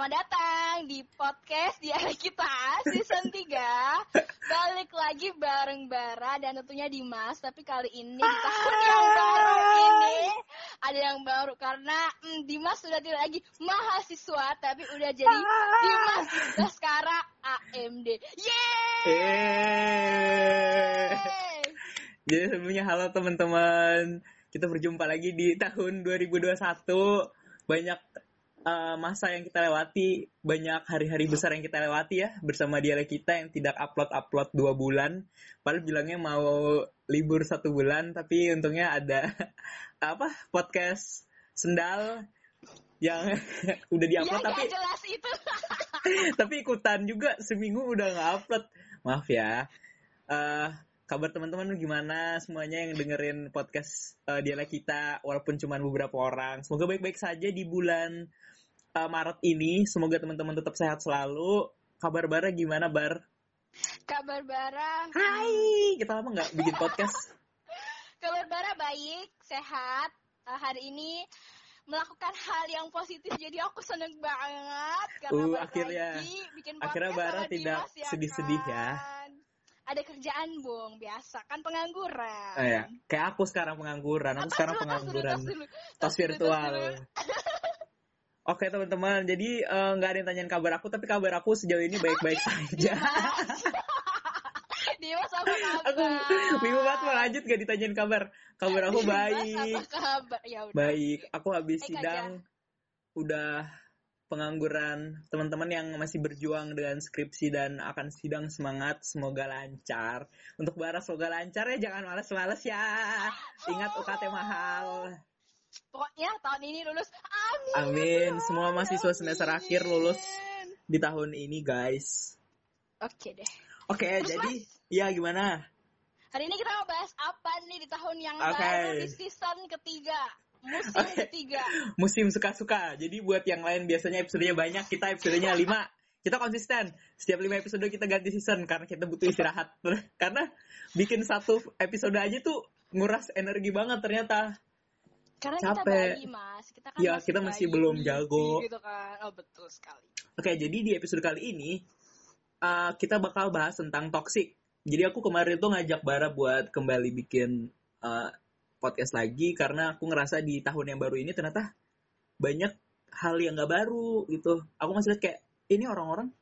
Selamat datang di podcast di kita season 3 Balik lagi bareng Bara dan tentunya Dimas Tapi kali ini di tahun yang baru ini. Ada yang baru karena hmm, Dimas sudah tidak lagi mahasiswa Tapi udah jadi Dimas Baskara AMD Yeay! Yeay! Jadi sebelumnya halo teman-teman. Kita berjumpa lagi di tahun 2021 Banyak uh, masa yang kita lewati, banyak hari-hari besar yang kita lewati ya bersama dialek kita yang tidak upload-upload dua bulan. Padahal bilangnya mau libur satu bulan, tapi untungnya ada apa podcast sendal yang udah diupload ya, tapi jelas itu. tapi ikutan juga seminggu udah nggak upload. Maaf ya. Uh, kabar teman-teman gimana semuanya yang dengerin podcast uh, dialek kita walaupun cuma beberapa orang semoga baik-baik saja di bulan uh, Maret ini. Semoga teman-teman tetap sehat selalu. Kabar Bara gimana Bar? Kabar Bara Hai! kita lama nggak bikin podcast. Kabar Bara baik sehat. Uh, hari ini melakukan hal yang positif jadi aku seneng banget. Karena uh, akhirnya. lagi bikin akhirnya Bara tidak ya sedih-sedih ya, kan? ada kerjaan bung biasa. Kan pengangguran. Oh, ya. kayak aku sekarang pengangguran. Aku sekarang pengangguran tos virtual Oke teman-teman, jadi nggak uh, ada yang tanyain kabar aku, tapi kabar aku sejauh ini baik-baik saja. Dimas apa kabar? Aku bingung banget mau lanjut gak ditanyain kabar. Kabar aku baik. kabar? Ya udah. Baik, aku habis sidang udah pengangguran teman-teman yang masih berjuang dengan skripsi dan akan sidang semangat semoga lancar untuk Bara semoga lancar ya jangan males-males ya ingat UKT mahal pokoknya tahun ini lulus amin amin semua mahasiswa semester akhir lulus di tahun ini guys oke deh oke jadi ya gimana hari ini kita mau bahas apa nih di tahun yang okay. baru di season ketiga musim okay. ketiga. Musim suka-suka. Jadi buat yang lain biasanya episodenya banyak, kita episodenya lima. Kita konsisten. Setiap lima episode kita ganti season karena kita butuh istirahat. karena bikin satu episode aja tuh nguras energi banget ternyata. Karena Capek. kita bayi, Mas. Kita kan ya, masih kita masih bayi, belum jago. Gitu kan. Oh, betul sekali. Oke, jadi di episode kali ini uh, kita bakal bahas tentang toxic. Jadi aku kemarin tuh ngajak Bara buat kembali bikin uh, podcast lagi karena aku ngerasa di tahun yang baru ini ternyata banyak hal yang gak baru gitu. Aku masih lihat kayak ini orang-orang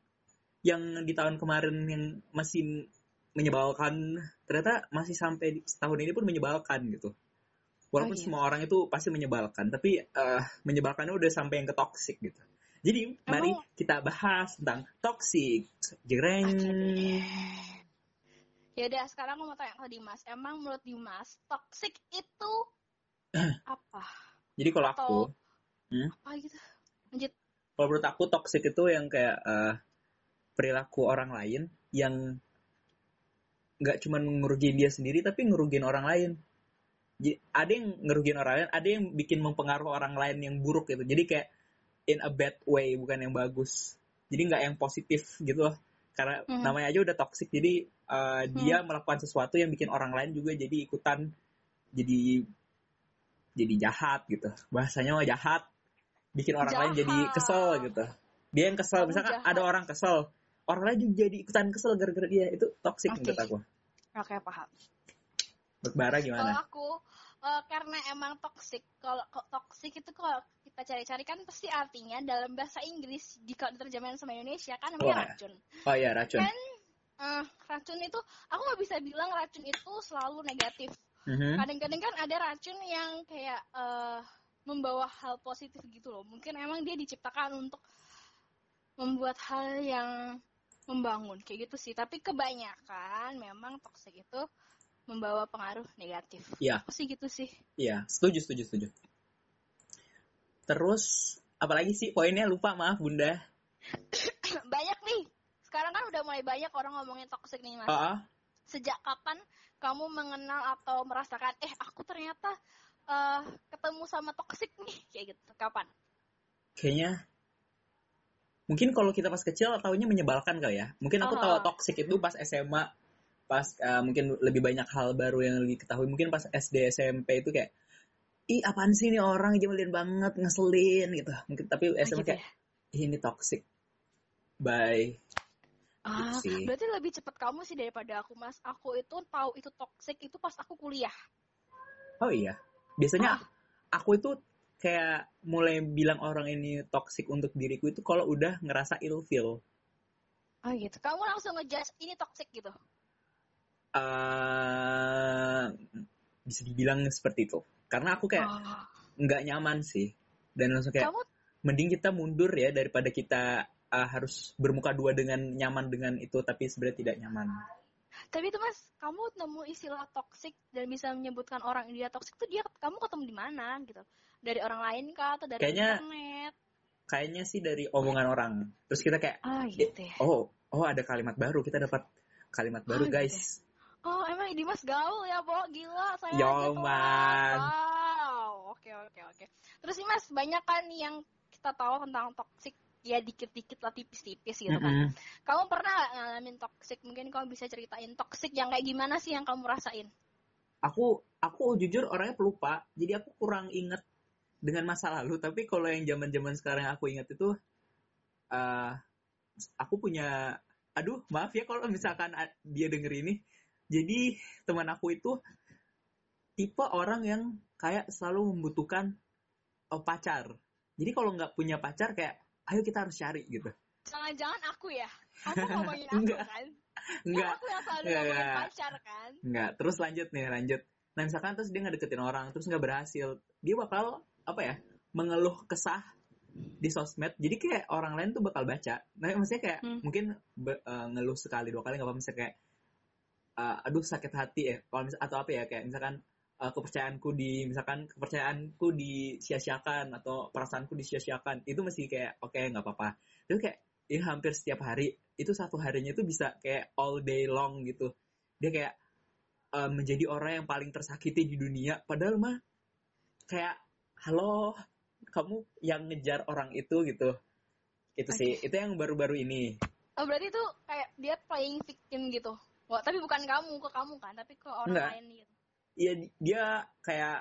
yang di tahun kemarin yang masih menyebalkan ternyata masih sampai di tahun ini pun menyebalkan gitu. Walaupun oh, iya. semua orang itu pasti menyebalkan, tapi uh, menyebalkannya udah sampai yang ke toxic gitu. Jadi Emang... mari kita bahas tentang toxic. Okay. Ya udah, sekarang aku mau tanya ke Dimas. Emang menurut Dimas, toxic itu apa? Jadi kalau aku, hmm? apa gitu? Lanjut. Kalau menurut aku toxic itu yang kayak uh, perilaku orang lain yang nggak cuma ngerugiin dia sendiri, tapi ngerugiin orang lain. Ada yang ngerugiin orang lain, ada yang bikin mempengaruhi orang lain yang buruk gitu. Jadi kayak in a bad way, bukan yang bagus. Jadi nggak yang positif gitu loh karena hmm. namanya aja udah toxic jadi uh, hmm. dia melakukan sesuatu yang bikin orang lain juga jadi ikutan jadi jadi jahat gitu bahasanya mah jahat bikin orang jahat. lain jadi kesel gitu dia yang kesel Kamu misalkan jahat. ada orang kesel orang lain juga jadi ikutan kesel gara-gara dia itu toxic Oke. menurut aku oke okay, paham menurut Bara kalau gimana? aku uh, karena emang toxic kalau toxic itu kalau kita cari-cari kan pasti artinya dalam bahasa Inggris jika diterjemahin sama Indonesia kan namanya Wah. racun. Oh iya racun. Kan uh, racun itu aku nggak bisa bilang racun itu selalu negatif. Mhm. kadang-kadang kan ada racun yang kayak eh, membawa hal positif gitu loh. Mungkin emang dia diciptakan untuk membuat hal yang membangun kayak gitu sih. Tapi kebanyakan memang toxic itu membawa pengaruh negatif. Iya. Sih gitu sih. Iya setuju setuju setuju. Terus apalagi sih poinnya? Lupa maaf bunda. Banyak nih. Sekarang kan udah mulai banyak orang ngomongin toxic nih mas. Ah, ah. sejak kapan kamu mengenal atau merasakan eh aku ternyata eh, ketemu sama toxic nih? Kayak gitu. Kapan? Kayaknya mungkin kalau kita pas kecil taunya menyebalkan kali ya. Mungkin aku Oh. tahu toxic itu pas SMA pas uh, mungkin lebih banyak hal baru yang diketahui mungkin pas SD SMP itu kayak ih apaan sih ini orang nyebelin banget ngeselin gitu mungkin tapi SMA gitu kayak ya? ini toxic by Ah, Gitu berarti lebih cepat kamu sih daripada aku, Mas. Aku itu tahu itu toxic itu pas aku kuliah. oh iya biasanya Ah. aku itu kayak mulai bilang orang ini toxic untuk diriku itu kalau udah ngerasa ilfeel Oh gitu. Kamu langsung ngejudge ini toxic gitu. Eh bisa dibilang seperti itu karena aku kayak Ah. nggak nyaman sih dan langsung kayak Kamu mending kita mundur ya daripada kita uh, harus bermuka dua dengan nyaman dengan itu tapi sebenarnya tidak nyaman tapi itu Mas, kamu nemu istilah toxic dan bisa menyebutkan orang dia toxic itu dia kamu ketemu di mana gitu. Dari orang lain kah atau dari Kayaknya- internet? kayaknya sih dari omongan orang terus kita kayak Ah gitu ya. oh oh ada kalimat baru kita dapat kalimat baru Oh, gitu guys Oh emang Dimas gaul ya, Bo? Gila, saya Yo, telat. man. Wow, oke oke oke. Terus nih Mas, banyak kan yang kita tahu tentang toxic ya dikit-dikit lah tipis-tipis gitu kan. Mm-mm. Kamu pernah ngalamin toxic? Mungkin kamu bisa ceritain toxic yang kayak gimana sih yang kamu rasain? aku aku jujur orangnya pelupa jadi aku kurang inget dengan masa lalu tapi kalau yang zaman zaman sekarang yang aku ingat itu eh aku punya aduh maaf ya kalau misalkan dia denger ini jadi teman aku itu tipe orang yang kayak selalu membutuhkan eh, pacar jadi kalau nggak punya pacar kayak ayo kita harus cari gitu Jangan-jangan aku ya? Kamu ngomongin aku Enggak. kan? enggak aku yang selalu Enggak, ngomongin enggak. pacar kan? Nggak, terus lanjut nih, lanjut. Nah, misalkan terus dia ngedeketin orang, terus nggak berhasil. Dia bakal, apa ya, mengeluh kesah di sosmed. Jadi kayak orang lain tuh bakal baca. Nah, maksudnya kayak Hmm. mungkin be- eh, ngeluh sekali, dua kali nggak apa-apa. Misalnya kayak, eh, aduh sakit hati ya. Kalau atau apa ya, kayak misalkan eh, kepercayaanku di, misalkan kepercayaanku disia-siakan atau perasaanku disia-siakan. Itu mesti kayak, oke nggak apa-apa. Terus kayak, ya hampir setiap hari, itu satu harinya itu bisa kayak all day long gitu. Dia kayak, eh, menjadi orang yang paling tersakiti di dunia padahal mah kayak halo kamu yang ngejar orang itu gitu itu sih itu yang baru-baru ini Oh berarti itu kayak dia playing victim gitu. Wah, tapi bukan kamu ke kamu kan, tapi ke orang Enggak. lain gitu. Iya di- dia kayak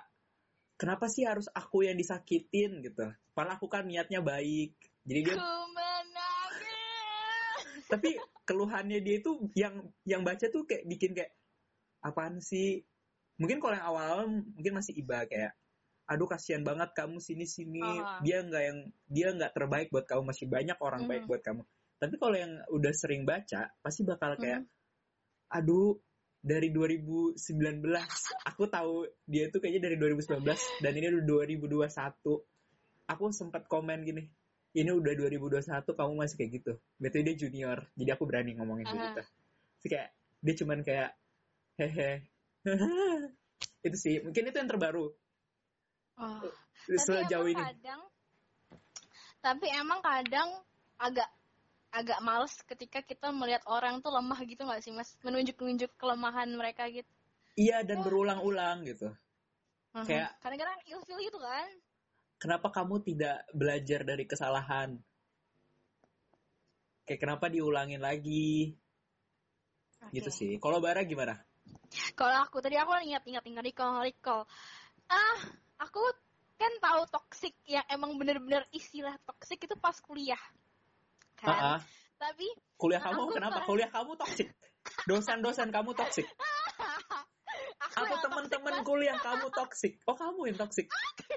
kenapa sih harus aku yang disakitin gitu padahal aku kan niatnya baik jadi dia tapi keluhannya dia itu yang yang baca tuh kayak bikin kayak apaan sih mungkin kalau yang awal mungkin masih iba kayak aduh kasihan banget kamu sini sini Ah. dia nggak yang dia nggak terbaik buat kamu masih banyak orang Mhm. baik buat kamu tapi kalau yang udah sering baca pasti bakal kayak Mhm. Aduh dari 2019 aku tahu dia itu kayaknya dari 2019 dan ini udah 2021 aku sempat komen gini ini udah 2021 kamu masih kayak gitu. Betul dia junior jadi aku berani ngomongin Aha. gitu. Terus kayak dia cuman kayak hehe. Itu sih mungkin itu yang terbaru. Oh. Sejauh ini. kadang tapi emang kadang agak agak males ketika kita melihat orang tuh lemah gitu nggak sih mas? Menunjuk-nunjuk kelemahan mereka gitu. Iya dan berulang-ulang gitu. Mhm. Kayak- kadang-kadang ilfil gitu kan? kenapa kamu tidak belajar dari kesalahan? Kayak kenapa diulangin lagi? Gitu Oke. sih. Kalau bara gimana? Kalau aku tadi aku ingat-ingat ingat recall recall. Ah aku kan tahu toxic yang emang bener-bener istilah toxic itu pas kuliah. Kan? Ah. Tapi kuliah kamu kenapa? kan- kuliah kamu toksik dosen-dosen kamu toksik aku atau teman-teman toxic, kuliah kamu toksik oh kamu yang toksik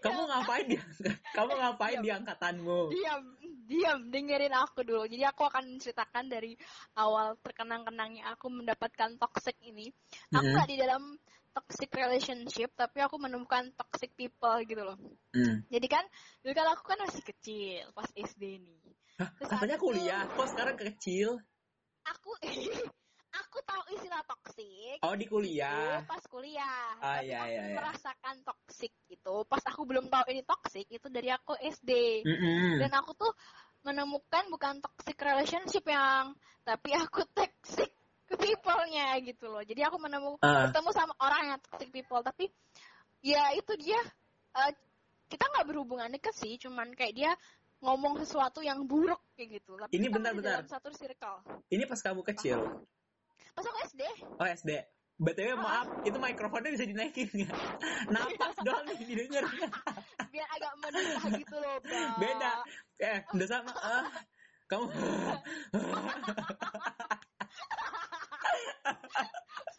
kamu ngapain di kamu ngapain di angkatanmu? Diam diam. Dengerin aku dulu. Jadi aku akan menceritakan dari awal terkenang-kenangnya aku mendapatkan toxic ini. Aku Mhm. nggak di dalam toxic relationship tapi aku menemukan toxic people gitu loh. Hmm. jadi kan dulu kan aku kan masih kecil pas SD nih Hah, katanya kuliah? Kok sekarang kecil? Aku aku tahu istilah toxic. Oh di kuliah? Itu pas kuliah. Ah, tapi iya, aku iya, iya. merasakan toxic itu pas aku belum tahu ini toxic itu dari aku SD Mm-mm. dan aku tuh menemukan bukan toxic relationship yang tapi aku toxic ke people-nya gitu loh. Jadi aku menemukan Ah. ketemu sama orang yang toxic people. Tapi ya itu dia eh, kita nggak berhubungan deket sih. Cuman kayak dia ngomong sesuatu yang buruk kayak gitu. Tapi Ini bentar, dalam satu circle. Ini pas kamu kecil. Pas aku SD oh SD btw maaf itu mikrofonnya bisa dinaikin nggak? Napas doang nih didengar biar agak menderita gitu loh Mbak. beda. Eh, udah sama. Ah, kamu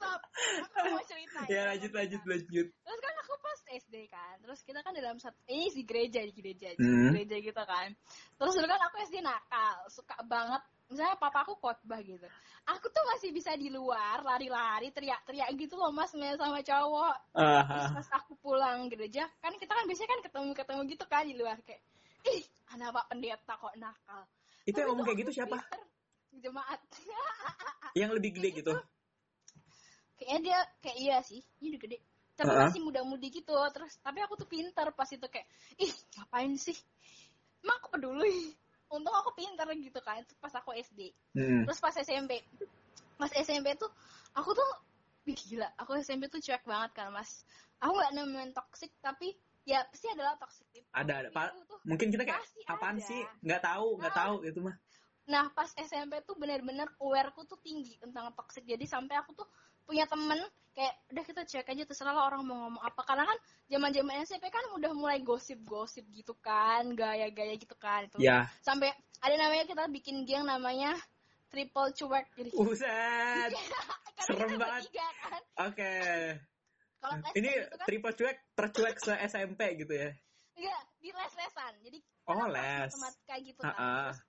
Stop. Aku mau cerita. ya lanjut lanjut lanjut. Terus kan aku pas SD kan, terus kita kan dalam satu ini di gereja di gereja, di Hmm. gereja gitu kan. Terus dulu kan aku SD nakal, suka banget. Misalnya papa aku khotbah gitu. Aku tuh masih bisa di luar lari-lari teriak-teriak gitu loh mas main sama cowok. Terus Ah, pas aku pulang gereja, kan kita kan biasanya kan ketemu-ketemu gitu kan di luar kayak, ih anak pak pendeta kok nakal. itu Tapi yang ngomong kayak gitu siapa? Jemaat. Yang lebih gede gitu. Kayaknya dia kayak iya sih, ini udah gede. Tapi Uh-uh. masih muda-mudi gitu. Terus tapi aku tuh pinter pas itu kayak, ih ngapain sih? Emang aku peduli. Untung aku pinter gitu kan. Pas aku SD. Hmm. Terus pas SMP, pas SMP tuh aku tuh Wih, gila, aku SMP tuh cuek banget kan mas. Aku nggak nemuin toxic tapi ya pasti adalah toxic. Ada ada tuh Mungkin kita kayak apaan ada. sih? Nggak tahu, nggak Ah. tahu itu mah. Nah, pas SMP tuh bener-bener awareku tuh tinggi tentang toxic. Jadi sampai aku tuh punya temen kayak udah kita cek aja terserah lah orang mau ngomong apa. Karena kan zaman-zaman SMP kan udah mulai gosip-gosip gitu kan, gaya-gaya gitu kan itu. Ya. Sampai ada namanya kita bikin geng namanya triple cuek. Jadi Buset. karena serem banget. kan. Oke. Kalau les Ini kan triple cuek, tercuek se SMP gitu ya. enggak di les-lesan. Jadi Oh, les. matematika gitu kan. ah. Terus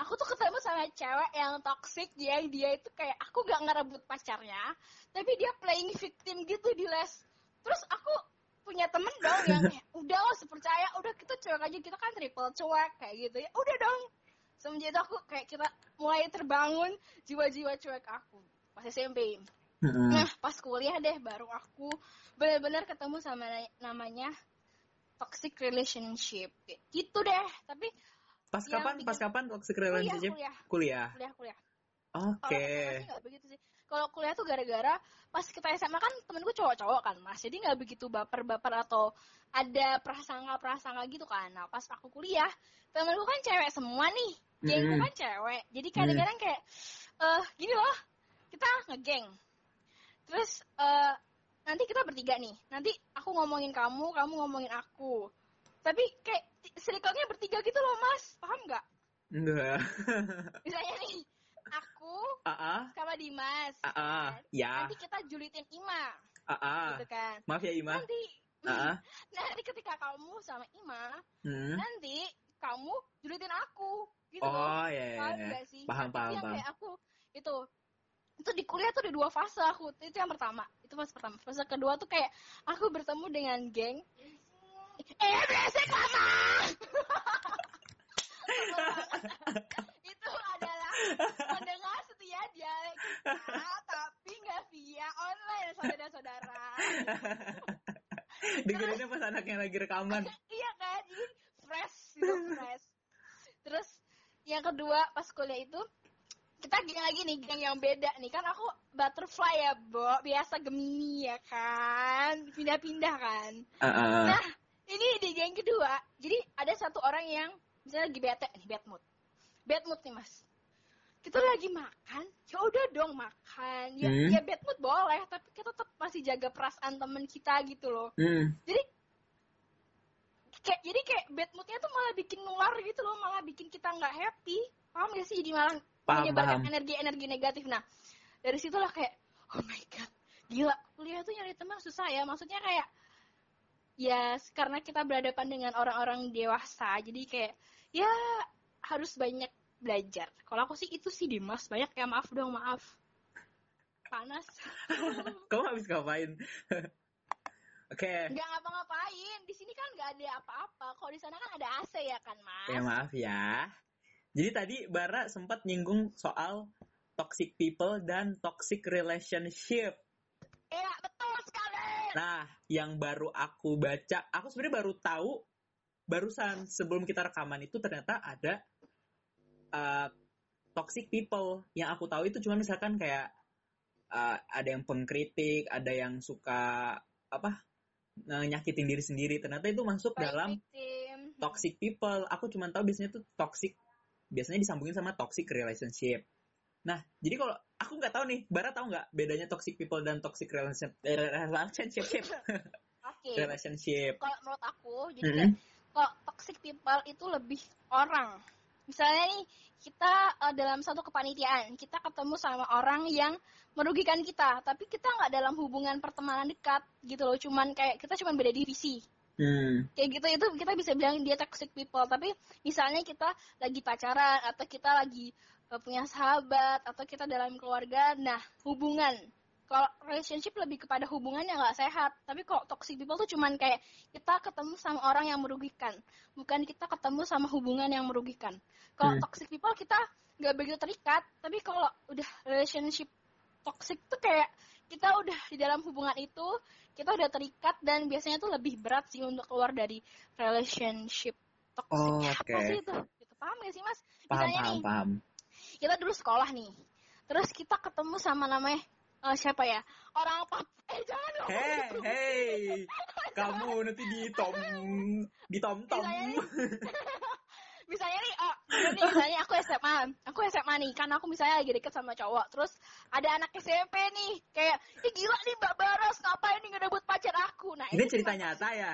aku tuh ketemu sama cewek yang toxic dia dia itu kayak aku gak ngerebut pacarnya tapi dia playing victim gitu di les. Terus aku punya temen dong yang udah lo sepercaya udah kita cuek aja kita kan triple cuek kayak gitu ya. Udah dong. Semenjak itu aku kayak kita mulai terbangun jiwa-jiwa cuek aku pas SMP nah pas kuliah deh baru aku benar-benar ketemu sama na- namanya toxic relationship. Gitu deh tapi Pas yang kapan? bikin- Pas kapan toxic kuliah relationship? kuliah Kuliah. kuliah kuliah Oke. Kalau begitu sih. Kalau kuliah tuh gara-gara pas kita SMA kan temenku cowok-cowok kan mas, jadi nggak begitu baper-baper atau ada prasangka-prasangka gitu kan. Nah pas aku kuliah, temenku kan cewek semua nih, gengku Mm-mm. kan cewek. Jadi kadang-kadang kayak, eh gini loh, kita ngegeng. Terus eh nanti kita bertiga nih, nanti aku ngomongin kamu, kamu ngomongin aku. Tapi kayak circle-nya bertiga gitu loh mas, paham nggak? Enggak. Misalnya nih, aku ah. sama Dimas. Ah. kan? Ya. Nanti kita julitin Ima, ah. gitu kan. Maaf ya Ima. Nanti, ah. nanti ketika kamu sama Ima, Hmm. nanti kamu julitin aku, gitu loh. Oh, ya, ya, Paham ya. nggak sih? Paham, paham, paham. kayak aku itu itu di kuliah tuh ada dua fase aku itu yang pertama itu fase pertama fase kedua tuh kayak aku bertemu dengan geng eh beresek mama. Itu adalah pendengar setia dialek kita tapi nggak via online saudara-saudara. Dengerinnya pas anaknya lagi rekaman. iya kan jadi fresh gitu fresh. Terus yang kedua pas kuliah itu kita geng lagi nih geng yang beda nih. Kan aku butterfly ya bo. Biasa gemini ya kan? Pindah-pindah kan? Ah, ah. nah ini di geng kedua jadi ada satu orang yang misalnya lagi bete nih bad mood. Bad mood nih mas. Kita lagi makan ya udah dong makan. Ya Hmm. ya bad mood boleh tapi kita tetap masih jaga perasaan temen kita gitu loh. Hmm. jadi kayak jadi kayak bad moodnya tuh malah bikin nular gitu loh malah bikin kita nggak happy. Paham gak sih? Jadi malah Paham, menyebarkan paham. energi energi negatif. Nah dari situlah kayak oh my god gila. Kuliah tuh nyari teman susah ya. Maksudnya kayak ya karena kita berhadapan dengan orang-orang dewasa. Jadi kayak ya harus banyak belajar. Kalau aku sih itu sih Dimas. Banyak ya maaf dong maaf. Panas. Kamu habis ngapain? Oke. nggak ngapa-ngapain. Di sini kan nggak ada apa-apa. Kalau di sana kan ada AC ya kan mas? Ya maaf ya. Jadi tadi Bara sempat nyinggung soal toxic people dan toxic relationship. Iya, betul sekali Nah, yang baru aku baca, aku sebenarnya baru tahu barusan sebelum kita rekaman itu ternyata ada uh, toxic people. Yang aku tahu itu cuma misalkan kayak uh, ada yang pengkritik, ada yang suka apa uh, nyakitin diri sendiri. Ternyata itu masuk Baik dalam victim. toxic people. Aku cuma tahu biasanya tuh toxic, biasanya disambungin sama toxic relationship. Nah, jadi kalau aku nggak tahu nih, Bara tahu nggak bedanya toxic people dan toxic relationship? eh, relationship, Oke. relationship. Kalau menurut aku, jadi Mm-mm. kayak kok toxic people itu lebih orang. Misalnya nih kita uh, dalam satu kepanitiaan kita ketemu sama orang yang merugikan kita, tapi kita nggak dalam hubungan pertemanan dekat gitu loh, cuman kayak kita cuman beda divisi. Hmm. Kayak gitu itu kita bisa bilang dia toxic people, tapi misalnya kita lagi pacaran atau kita lagi punya sahabat atau kita dalam keluarga, nah hubungan. Kalau relationship lebih kepada hubungan yang nggak sehat. Tapi kok toxic people tuh cuman kayak kita ketemu sama orang yang merugikan bukan kita ketemu sama hubungan yang merugikan. Kalau Hmm. toxic people kita nggak begitu terikat tapi kalau udah relationship toxic tuh kayak kita udah di dalam hubungan itu kita udah terikat dan biasanya tuh lebih berat sih untuk keluar dari relationship toxic. Oh, apa oke. sih itu? Gitu. Paham gak sih mas? Paham, misalnya paham, nih. paham. Kita dulu sekolah nih. Terus kita ketemu sama namanya eh, siapa ya? Orang apa? Eh jangan dong. Hei, hei, kamu nanti di tom, di tom tom. Misalnya misalnya nih? Oh gini nih, misalnya aku SMA aku SMA nih kan aku misalnya lagi deket sama cowok. Terus ada anak SMP nih kayak ih gila nih mbak Baras ngapain nih ngerebut pacar aku? Nah Ini itu cerita nyata ya?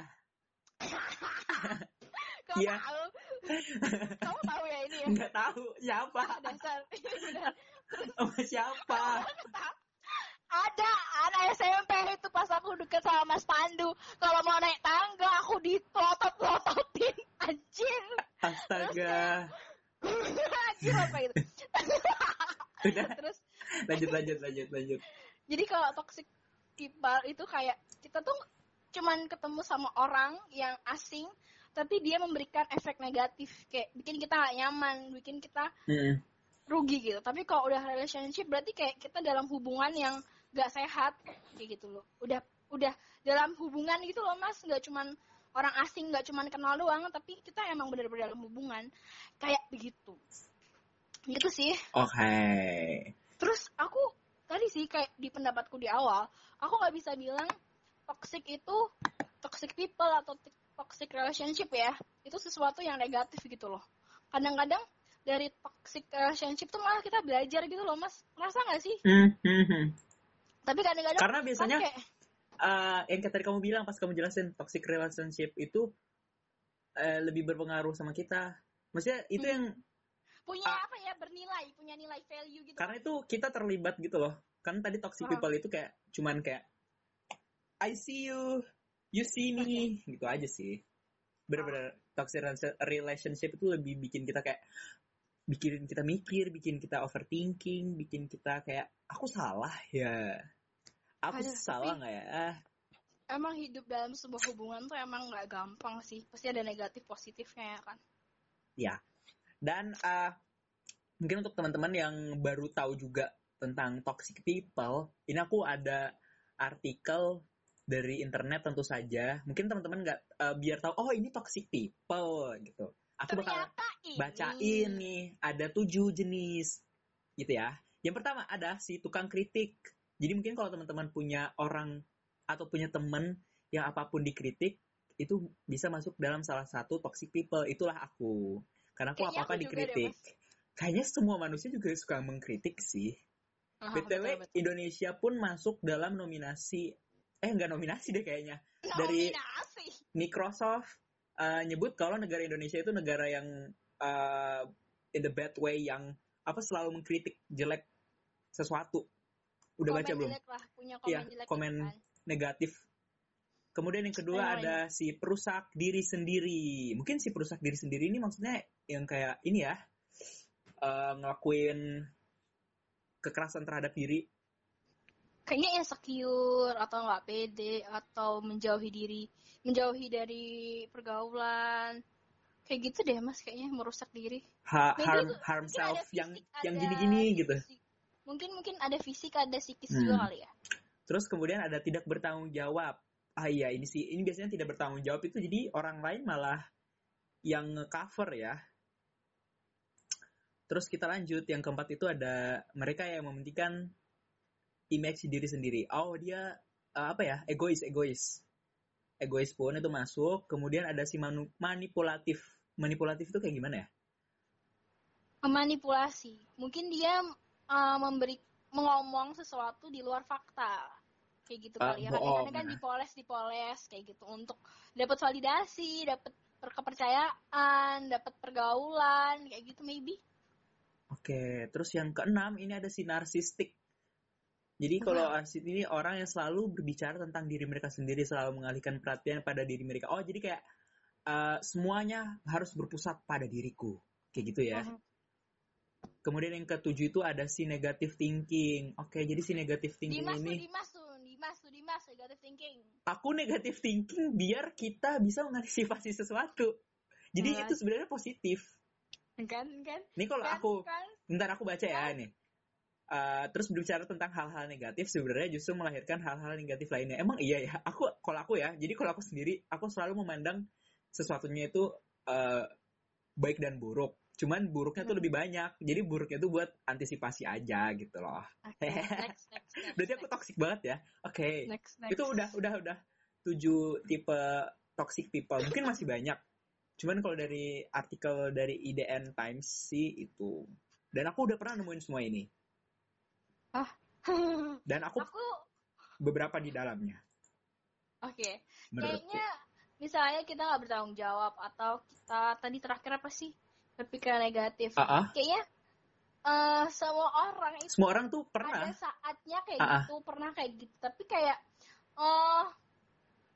kamu Iya. tahu kamu tahu ya ini ya Nggak tahu siapa? dasar Benar. Sama siapa? ada anak SMP itu pas aku deket sama Mas Pandu kalau mau naik tangga aku dipelotot-pelototin anjir Astaga. anjir apa itu Udah, terus lanjut, lanjut, lanjut, lanjut. jadi kalau toxic people itu kayak kita tuh cuman ketemu sama orang yang asing tapi dia memberikan efek negatif kayak bikin kita gak nyaman bikin kita Hmm. rugi gitu. Tapi kalau udah relationship berarti kayak kita dalam hubungan yang gak sehat kayak gitu loh. Udah udah dalam hubungan gitu loh mas. Nggak cuman orang asing nggak cuman kenal doang tapi kita emang benar-benar dalam hubungan. Kayak begitu. Gitu sih. Oke. terus aku tadi sih kayak di pendapatku di awal aku nggak bisa bilang toxic itu toxic people atau toxic relationship ya itu sesuatu yang negatif gitu loh kadang-kadang dari toxic relationship tuh malah kita belajar gitu loh mas merasa nggak sih Hmm, hmm, tapi kadang-kadang Karena biasanya kan kayak, eh, yang kayak tadi kamu bilang pas kamu jelasin toxic relationship itu eh, lebih berpengaruh sama kita. Maksudnya itu Hmm. yang punya ah. apa ya bernilai punya nilai value gitu karena itu kita terlibat gitu loh. Kan tadi toxic Ah. people itu kayak cuman kayak I see you, you see me, gitu aja sih. Bener-bener toxic rela- relationship itu lebih bikin kita kayak bikin kita mikir, bikin kita overthinking, bikin kita kayak aku salah ya. Aku Aduh, salah nggak ya? Ah, emang hidup dalam sebuah hubungan tuh emang nggak gampang sih. Pasti ada negatif positifnya ya kan? Dan uh, mungkin untuk teman-teman yang baru tahu juga tentang toxic people, ini aku ada artikel dari internet tentu saja. Mungkin teman-teman nggak uh, biar tahu, oh ini toxic people gitu. Aku bakal ternyata ini bacain nih, ada tujuh jenis gitu ya. Yang pertama ada si tukang kritik. Jadi mungkin kalau teman-teman punya orang atau punya teman yang apa pun dikritik, itu bisa masuk dalam salah satu toxic people. Itulah aku. Karena aku Kayaknya apa-apa aku juga deh, dikritik. Kayaknya semua manusia juga suka mengkritik sih. Aha, BTW, betul, betul. Indonesia pun masuk dalam nominasi, eh nggak nominasi deh kayaknya. dari- Nominasi. Microsoft uh, nyebut kalau negara Indonesia itu negara yang uh, in the bad way yang apa selalu mengkritik jelek sesuatu. Udah Komen baca belum? jelek lah, punya komen Iya, jelek komen gitu kan. Negatif. Kemudian yang kedua ada si perusak diri sendiri. Mungkin si perusak diri sendiri ini maksudnya yang kayak ini ya, uh, ngelakuin kekerasan terhadap diri. Kayaknya insecure atau nggak pede atau menjauhi diri, menjauhi dari pergaulan. Kayak gitu deh mas, kayaknya merusak diri. Ha- Maybe harm itu- harm self yang fisik, yang ada gini-gini gitu. fisik. Mungkin mungkin ada fisik, ada psikis Hmm. juga kali ya. Terus kemudian ada tidak bertanggung jawab. Ah iya ini sih, ini biasanya tidak bertanggung jawab itu jadi orang lain malah yang nge-cover ya. Terus kita lanjut, yang keempat itu ada mereka yang mementingkan image diri sendiri. Oh dia eh, apa ya, egois, egois. Egois pun itu masuk. Kemudian ada si manu- manipulatif. Manipulatif itu kayak gimana ya? Memanipulasi. Mungkin dia uh, memberi mengomong sesuatu di luar fakta. Kayak gitu Ah, kali ya. bohong, Kadang-kadang kan nah. dipoles-dipoles kayak gitu untuk dapat validasi, dapat kepercayaan, dapat pergaulan, kayak gitu maybe. Oke, terus yang keenam ini ada si narsistik. Jadi kalau narsis ini orang yang selalu berbicara tentang diri mereka sendiri, selalu mengalihkan perhatian pada diri mereka. Oh, jadi kayak uh, semuanya harus berpusat pada diriku, kayak gitu ya. Mhm. Kemudian yang ketujuh itu ada si negative thinking. Oke, jadi si negative thinking Dimas ini Dimas tuh, Dimas tuh, Dimas, negative thinking. aku negative thinking biar kita bisa mengantisipasi sesuatu. Jadi Hmm. itu sebenarnya positif. Kan, kan? Ini kalau Kan, aku kan? Ntar aku baca ya nih. Uh, terus berbicara tentang hal-hal negatif sebenarnya justru melahirkan hal-hal negatif lainnya. Emang iya ya. Aku kalau aku ya. Jadi kalau aku sendiri aku selalu memandang sesuatunya itu uh, baik dan buruk. Cuman buruknya tuh Hmm. lebih banyak. Jadi buruknya tuh buat antisipasi aja gitu loh. Oke, next, next, next. Berarti aku toxic banget ya. Oke. Next, next. Itu udah udah udah tujuh tipe toxic people. Mungkin masih banyak. Cuman kalau dari artikel dari IDN Times sih itu. Dan aku udah pernah nemuin semua ini. Dan aku aku, beberapa di dalamnya. oke. Menurutku. Kayaknya misalnya kita nggak bertanggung jawab atau kita tadi terakhir apa sih berpikiran negatif. Ah, ah. Kayaknya eh semua orang itu Semua orang tuh ada pernah. saatnya kayak Ah, ah. gitu, pernah kayak gitu. Tapi kayak eh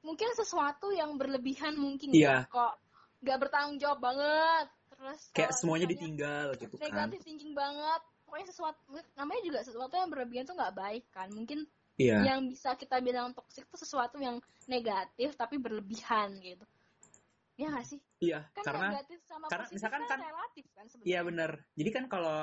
mungkin sesuatu yang berlebihan mungkin Iya. ya kok nggak bertanggung jawab banget. Terus Kayak semuanya ditinggal gitu kan. Negatif thinking banget. Pokoknya sesuatu namanya juga sesuatu yang berlebihan tuh nggak baik kan. Mungkin Iya. yang bisa kita bilang toksik itu sesuatu yang negatif tapi berlebihan gitu. Ya nggak sih? Iya, Kan karena negatif sama karena positif misalkan kan, kan- relatif kan sebenarnya. iya bener. Jadi kan kalau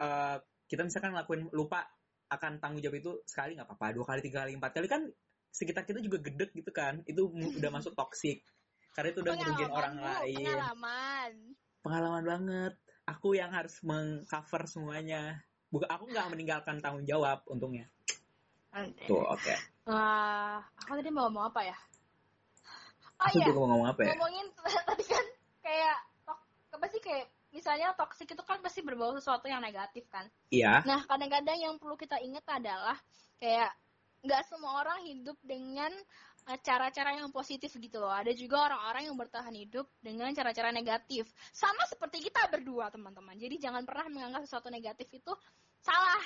eh, kita misalkan ngelakuin lupa akan tanggung jawab itu sekali nggak apa-apa, dua kali, tiga kali, empat kali kan sekitar kita juga gedek gitu kan. Itu udah masuk toksik. Karena itu udah ngerugiin Pengalaman, orang lain. Pengalaman. Pengalaman banget. Aku yang harus mengcover semuanya. Bukan aku nggak meninggalkan tanggung jawab untungnya. Tuh, oke. Ah, aku tadi mau ngomong apa ya? Oh Aku iya, juga mau ngomong apa ya? ngomongin tadi kan kayak tok- apa sih kayak misalnya toksik itu kan pasti berbau sesuatu yang negatif kan. Iya. Nah, kadang-kadang yang perlu kita ingat adalah kayak nggak semua orang hidup dengan cara-cara yang positif gitu loh. Ada juga orang-orang yang bertahan hidup dengan cara-cara negatif. Sama seperti kita berdua, teman-teman. Jadi jangan pernah menganggap sesuatu negatif itu salah.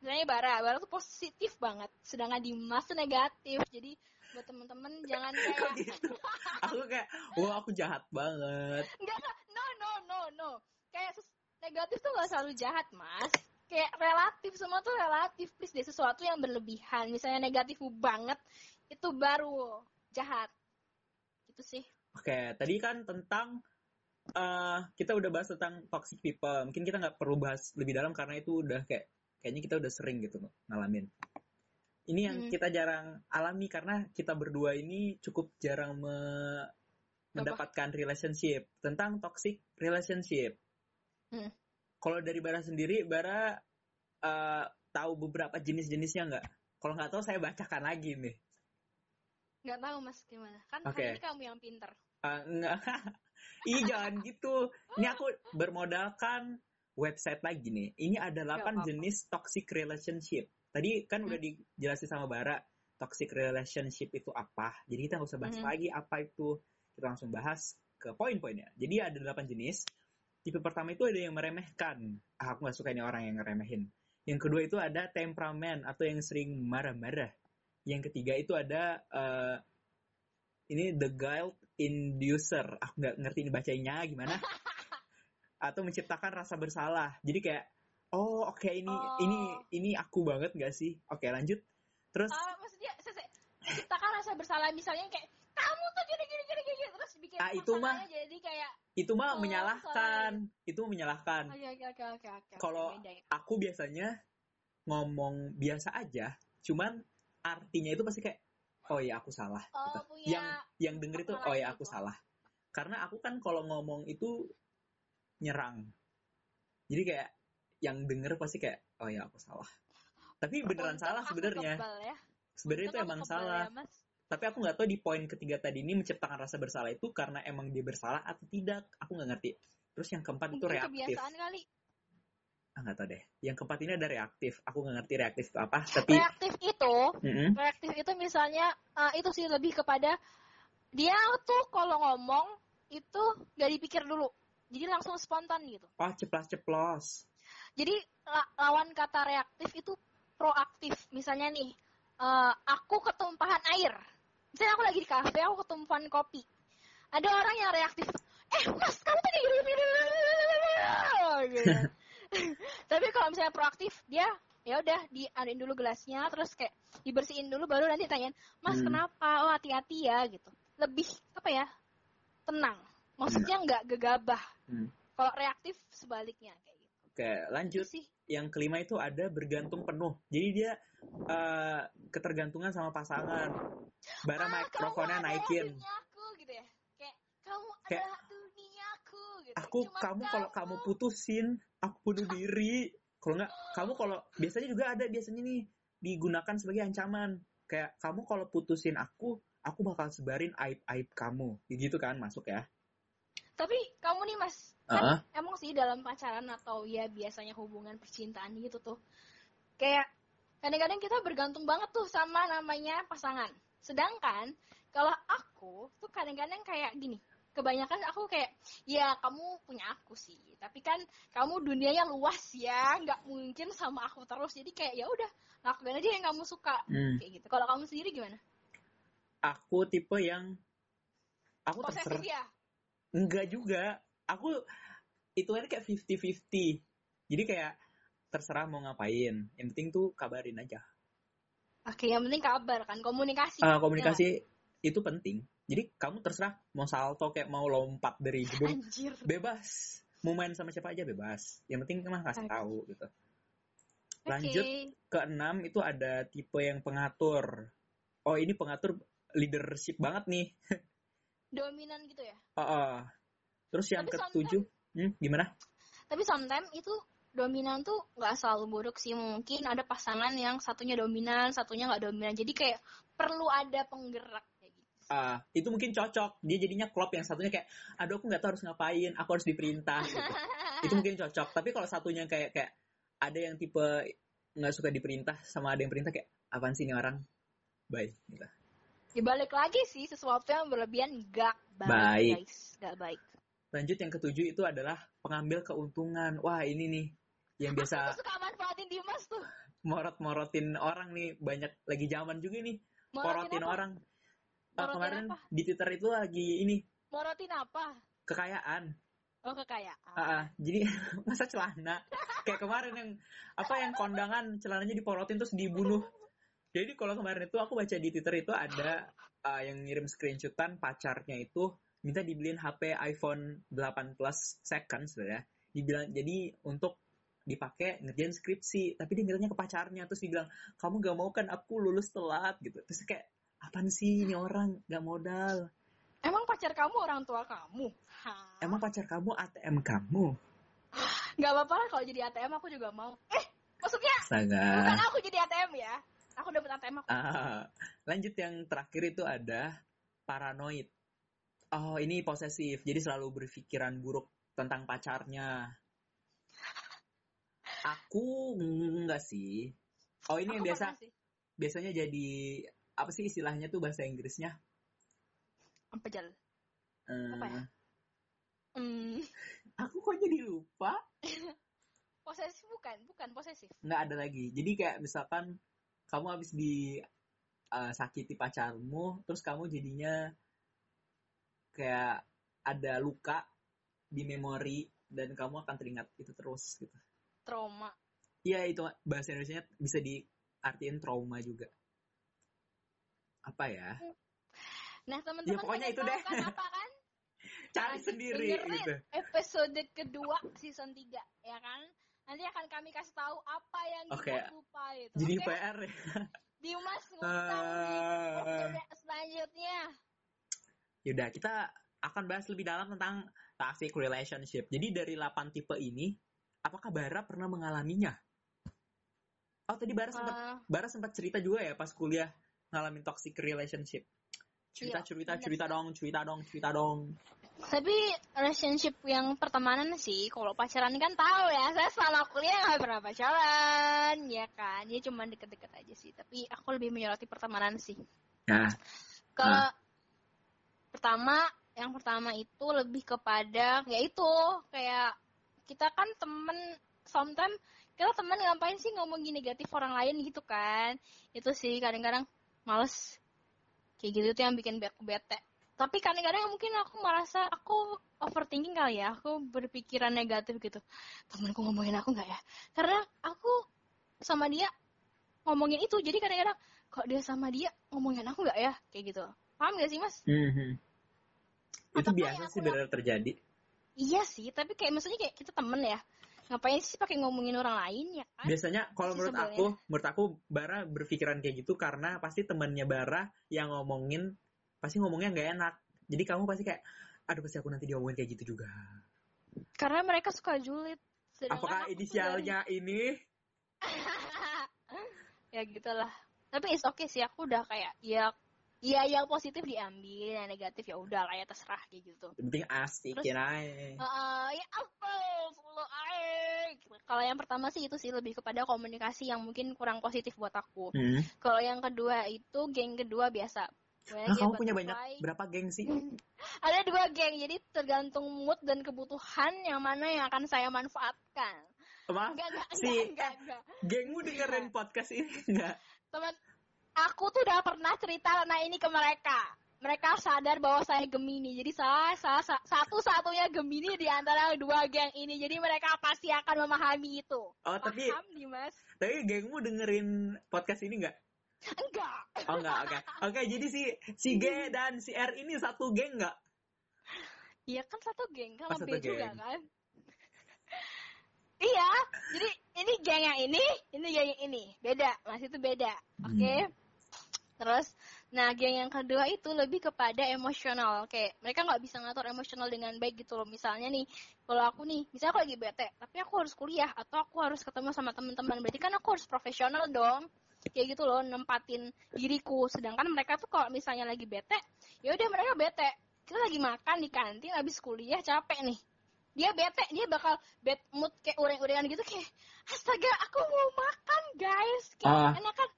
Misalnya Bara, Bara tuh positif banget. Sedangkan Dimas tuh negatif. Jadi buat teman-teman jangan Kok kayak gitu? Aku kayak, wah aku jahat banget. Enggak. No, no, no, no. Kayak negatif tuh gak selalu jahat, Mas. Kayak relatif, semua tuh relatif. Please deh, sesuatu yang berlebihan. Misalnya negatif banget, itu baru jahat. Gitu sih. Oke, tadi kan tentang eh kita udah bahas tentang toxic people. Mungkin kita nggak perlu bahas lebih dalam karena itu udah kayak kayaknya kita udah sering gitu ngalamin. Ini yang Hmm. kita jarang alami karena kita berdua ini cukup jarang me- mendapatkan relationship tentang toxic relationship. Hmm. Kalau dari Bara sendiri, Bara eh, tahu beberapa jenis-jenisnya nggak? Kalau nggak tahu saya bacakan lagi nih. Nggak tahu, Mas, gimana. Kan ini kamu yang pinter. Enggak. Ih, jangan gitu. Ini aku bermodalkan website lagi nih. Ini ada 8 apa-apa. jenis toxic relationship. Tadi kan udah Hmm. dijelasin sama Bara, toxic relationship itu apa. Jadi kita nggak usah bahas Hmm. lagi apa itu. Kita langsung bahas ke poin-poinnya. Jadi ada 8 jenis. Tipe pertama itu ada yang meremehkan. Ah, aku nggak suka ini orang yang ngeremehin. Yang kedua itu ada temperamen atau yang sering marah-marah. Yang ketiga itu ada eh, ini the guilt inducer. Aku nggak ngerti ini bacanya gimana. Atau menciptakan rasa bersalah. Jadi kayak, oh oke ini Oh. ini ini aku banget nggak sih? Oke lanjut. Terus Ah, maksudnya, menciptakan rasa bersalah. Misalnya kayak, kamu tuh gini, gini, gini, gini. Terus bikin Ah, itu mah- jadi kayak, itu mah Oh, menyalahkan. Itu menyalahkan. oke, oke, oke, oke. Kalau ya. aku biasanya ngomong biasa aja, cuman artinya itu pasti kayak, oh ya aku salah. Oh, gitu. punya Yang yang denger itu, oh ya aku gitu. salah. Karena aku kan kalau ngomong itu nyerang. Jadi kayak yang denger pasti kayak, oh ya aku salah. Tapi beneran Untung salah sebenarnya. ya. Sebenarnya itu emang salah. ya, Mas. Tapi aku nggak tahu di poin ketiga tadi ini menciptakan rasa bersalah itu karena emang dia bersalah atau tidak. Aku nggak ngerti. Terus yang keempat itu reaktif. kebiasaan kali. Ah nggak tahu deh. Yang keempat ini ada reaktif. Aku nggak ngerti reaktif itu apa. Tapi Reaktif itu, Mm-mm. reaktif itu misalnya eh, itu sih lebih kepada dia tuh kalau ngomong itu gak dipikir dulu. Jadi langsung spontan gitu. Oh, ceplas-ceplos. Jadi la- lawan kata reaktif itu proaktif. Misalnya nih, eh, aku ketumpahan air. Misalnya aku lagi di kafe, aku ketumpahan kopi. Ada orang yang reaktif, eh mas kamu tadi gitu. Tapi kalau misalnya proaktif, dia ya udah diadain dulu gelasnya, terus kayak dibersihin dulu, baru nanti tanyain, mas Hmm. kenapa? Oh hati-hati ya gitu. Lebih apa ya? Tenang. Maksudnya nggak gegabah. Hmm. Kalau reaktif sebaliknya kayak gitu. Oke, lanjut. sih. Yang kelima itu ada bergantung penuh. Jadi dia eh, ketergantungan sama pasangan. Bara Ah, mikrofonnya naikin. duniaku gitu ya. Kayak kamu Kayak, adalah gitu. Aku Cuma kamu kalau kamu putusin, aku bunuh diri. Kalau nggak, kamu kalau biasanya juga ada biasanya nih digunakan sebagai ancaman. Kayak kamu kalau putusin aku, aku bakal sebarin aib-aib kamu. Gitu kan masuk ya. Tapi kamu nih mas, Heeh. kan emang sih dalam pacaran atau ya biasanya hubungan percintaan gitu tuh. Kayak kadang-kadang kita bergantung banget tuh sama namanya pasangan. Sedangkan kalau aku tuh kadang-kadang kayak gini. Kebanyakan aku kayak, ya kamu punya aku sih. Tapi kan kamu dunianya luas ya, nggak mungkin sama aku terus. Jadi kayak ya udah lakuin aja yang kamu suka. Hmm. Kayak gitu. Kalau kamu sendiri gimana? Aku tipe yang aku terserah. Ya? Enggak juga. Aku itu aja kayak 50-50. Jadi kayak terserah mau ngapain. Yang penting tuh kabarin aja. Oke, yang penting kabar kan, komunikasi. Eh, komunikasi itu penting. Jadi kamu terserah mau salto kayak mau lompat dari gedung? Anjir. bebas. Mau main sama siapa aja bebas. Yang penting emang kasih Oke. tahu gitu. Lanjut Oke. keenam itu ada tipe yang pengatur. Oh ini pengatur leadership banget nih. Dominan gitu ya. Oh, oh. Terus yang Tapi ketujuh, hmm, gimana? Tapi sometimes itu dominan tuh nggak selalu buruk sih. Mungkin ada pasangan yang satunya dominan, satunya nggak dominan. Jadi kayak perlu ada penggerak Ah, itu mungkin cocok. Dia jadinya klop yang satunya kayak, aduh aku nggak tahu harus ngapain, aku harus diperintah. Gitu. itu mungkin cocok. Tapi kalau satunya kayak kayak ada yang tipe nggak suka diperintah sama ada yang perintah kayak, apaan sih ini orang? Bye. Gitu. Dibalik lagi sih sesuatu yang berlebihan nggak baik, Baik. guys. Nggak baik. Lanjut yang ketujuh itu adalah pengambil keuntungan. Wah ini nih yang biasa Aku suka manfaatin Dimas tuh. morot-morotin orang nih banyak lagi zaman juga nih Morotin morotin orang. Morotin kemarin apa? di Twitter itu lagi ini Morotin apa? kekayaan. Oh kekayaan. Ah, ah. jadi masa celana kayak kemarin yang apa yang kondangan celananya diporotin terus dibunuh. Jadi kalau kemarin itu aku baca di Twitter itu ada ah, yang ngirim screenshotan pacarnya itu minta dibeliin HP iPhone 8 Plus second sebenarnya. Dibilang jadi untuk dipakai ngerjain skripsi, tapi dia mintanya ke pacarnya terus dibilang kamu gak mau kan aku lulus telat gitu. Terus kayak apaan sih ini orang gak modal. Emang pacar kamu orang tua kamu? Hah? Emang pacar kamu ATM kamu? Nggak apa-apa lah kalau jadi ATM aku juga mau. Eh, maksudnya Astaga. bukan aku jadi ATM ya. Aku dapat ATM aku. Ah, lanjut yang terakhir itu ada paranoid. Oh, ini posesif. Jadi selalu berpikiran buruk tentang pacarnya. Aku enggak sih. Oh, ini yang Aku biasa pernah sih. biasanya jadi apa sih istilahnya tuh bahasa Inggrisnya? Apa jal? Eh, Apa ya? Hmm, Aku kok jadi lupa? posesif bukan, bukan posesif. Nggak ada lagi. Jadi kayak misalkan kamu habis di eh, sakiti pacarmu, terus kamu jadinya kayak ada luka di memori dan kamu akan teringat itu terus gitu. Trauma. Iya itu bahasa Indonesia bisa diartiin trauma juga. Apa ya? Nah, teman-teman Ya, pokoknya itu deh. kan apa kan? Cari Lanjut sendiri gitu. Episode kedua season 3, ya kan? Nanti akan kami kasih tahu apa yang Oke. kita lupa itu. Jadi Oke? PR ya. Dimas ngutang di Ah. episode selanjutnya. Yaudah, kita akan bahas lebih dalam tentang toxic relationship. Jadi dari 8 tipe ini, apakah Bara pernah mengalaminya? Oh, tadi Bara sempat Ah, Bara sempat cerita juga ya pas kuliah ngalamin toxic relationship. Cerita, Iya, cerita, bener cerita dong, cerita dong, cerita dong. Tapi relationship yang pertemanan sih, kalau pacaran kan tahu ya, saya selama kuliah nggak pernah pacaran, ya kan? Ya cuma deket-deket aja sih. Tapi aku lebih menyoroti pertemanan sih. Nah, Ke Ah. pertama yang pertama itu lebih kepada ya itu kayak kita kan temen sometimes kita temen ngapain sih ngomongin negatif orang lain gitu kan itu sih kadang-kadang males. Kayak gitu tuh yang bikin aku bete. Tapi kadang-kadang mungkin aku merasa aku overthinking kali ya. Aku berpikiran negatif gitu. Temenku ngomongin aku nggak ya? Karena aku sama dia ngomongin itu. Jadi kadang-kadang kok dia sama dia ngomongin aku nggak ya? Kayak gitu. Paham gak sih mas? Mhm. Itu biasa sih benar terjadi. iya sih tapi kayak maksudnya kayak kita temen ya ngapain sih pakai ngomongin orang lain ya kan Biasanya kalau menurut sebenarnya. aku, menurut aku Bara berpikiran kayak gitu karena pasti temannya Bara yang ngomongin pasti ngomongnya nggak enak. Jadi kamu pasti kayak aduh pasti aku nanti diomongin kayak gitu juga. karena mereka suka julid Apakah inisialnya ini? ya gitulah tapi is oke sih aku udah kayak ya ya yang positif diambil yang negatif ya udah lah ya terserah kayak gitu Yang penting asikin aja. Heeh, ya apa lo aing. kalau yang pertama sih itu sih lebih kepada komunikasi yang mungkin kurang positif buat aku Hmm. kalau yang kedua itu geng kedua biasa Nah, kamu punya banyak berapa geng sih? ada dua geng jadi tergantung mood dan kebutuhan yang mana yang akan saya manfaatkan Maaf, enggak enggak Si- enggak enggak, enggak. gengmu dengerin podcast ini enggak? teman aku tuh udah pernah cerita tentang ini ke mereka mereka sadar bahwa saya Gemini jadi saya, saya sa- satu-satunya Gemini di antara dua geng ini jadi mereka pasti akan memahami itu Oh, tapi paham Dimas tapi gengmu dengerin podcast ini enggak? enggak Oh enggak, oke. Oke, jadi si si G dan si R ini satu geng enggak? iya kan satu geng kan Oh, lebih satu juga geng. kan iya jadi ini geng yang ini ini geng yang ini beda masih itu beda oke Hmm. Terus, nah geng yang kedua itu lebih kepada emosional. Kayak mereka nggak bisa ngatur emosional dengan baik gitu loh. Misalnya nih, kalau aku nih, misalnya aku lagi bete, tapi aku harus kuliah atau aku harus ketemu sama teman-teman. Berarti kan aku harus profesional dong. Kayak gitu loh, nempatin diriku. Sedangkan mereka tuh kalau misalnya lagi bete, ya udah mereka bete. Kita lagi makan di kantin, habis kuliah capek nih. Dia bete, dia bakal bad mood kayak ureng-urengan gitu kayak, astaga aku mau makan guys. Kayak enak kan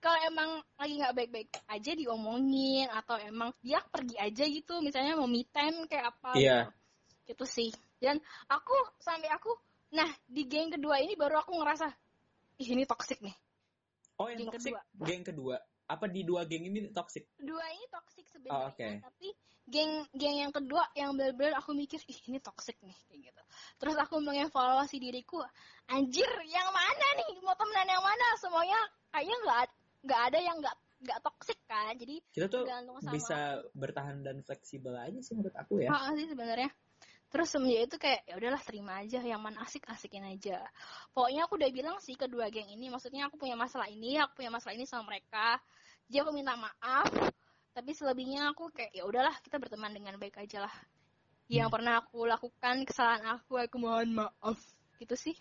kalau emang lagi nggak baik-baik aja diomongin atau emang dia pergi aja gitu misalnya mau me time kayak apa Iya. gitu. gitu sih dan aku sampai aku nah di geng kedua ini baru aku ngerasa ih ini toxic nih Oh, yang Geng toxic kedua. geng kedua. Apa di dua geng ini toxic? dua ini toxic Oh, sebenarnya oke. tapi geng geng yang kedua yang benar-benar aku mikir ih ini toxic nih kayak gitu terus aku mengevaluasi diriku anjir yang mana nih mau temenan yang mana semuanya kayaknya nggak nggak ada yang nggak nggak toxic kan jadi Kita tuh sama bisa bertahan dan fleksibel aja sih menurut aku ya. Ah, sih sebenarnya. Terus semenjak itu kayak ya udahlah terima aja yang mana asik asikin aja. Pokoknya aku udah bilang sih kedua geng ini, maksudnya aku punya masalah ini, aku punya masalah ini sama mereka. Jadi aku minta maaf. Tapi selebihnya aku kayak ya udahlah kita berteman dengan baik aja lah. Yang Hmm. pernah aku lakukan kesalahan aku, aku mohon maaf. Gitu sih.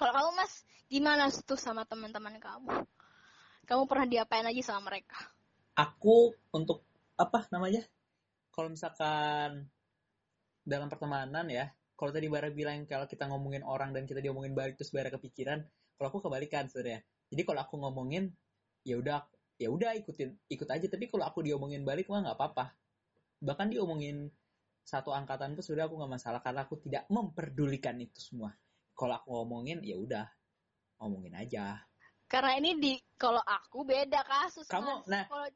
Kalau kamu mas, gimana tuh sama teman-teman kamu? Kamu pernah diapain aja sama mereka? Aku untuk apa namanya? Kalau misalkan dalam pertemanan ya, kalau tadi Bara bilang kalau kita ngomongin orang dan kita diomongin balik terus Bara kepikiran, kalau aku kebalikan sebenarnya. Jadi kalau aku ngomongin ya udah ya udah ikutin ikut aja tapi kalau aku diomongin balik mah nggak apa-apa. Bahkan diomongin satu angkatan pun sudah aku nggak masalah karena aku tidak memperdulikan itu semua. Kalau aku ngomongin ya udah ngomongin aja. Karena ini di kalau aku beda kasus. Kamu- Mas. nah, kalau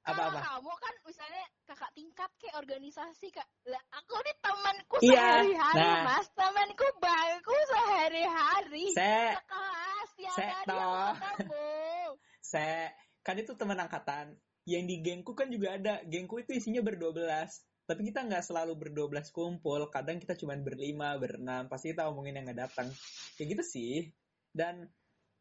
Apa-apa? Kalau kamu kan misalnya kakak tingkat kayak organisasi kak. Lah aku nih temanku Iya, sehari-hari nah. mas. Temanku bangku sehari-hari. Saya Sekelas tiap Saya hari toh. saya kan itu teman angkatan yang di gengku kan juga ada gengku itu isinya berdua belas tapi kita nggak selalu berdua belas kumpul kadang kita cuma berlima berenam pasti kita omongin yang nggak datang kayak gitu sih dan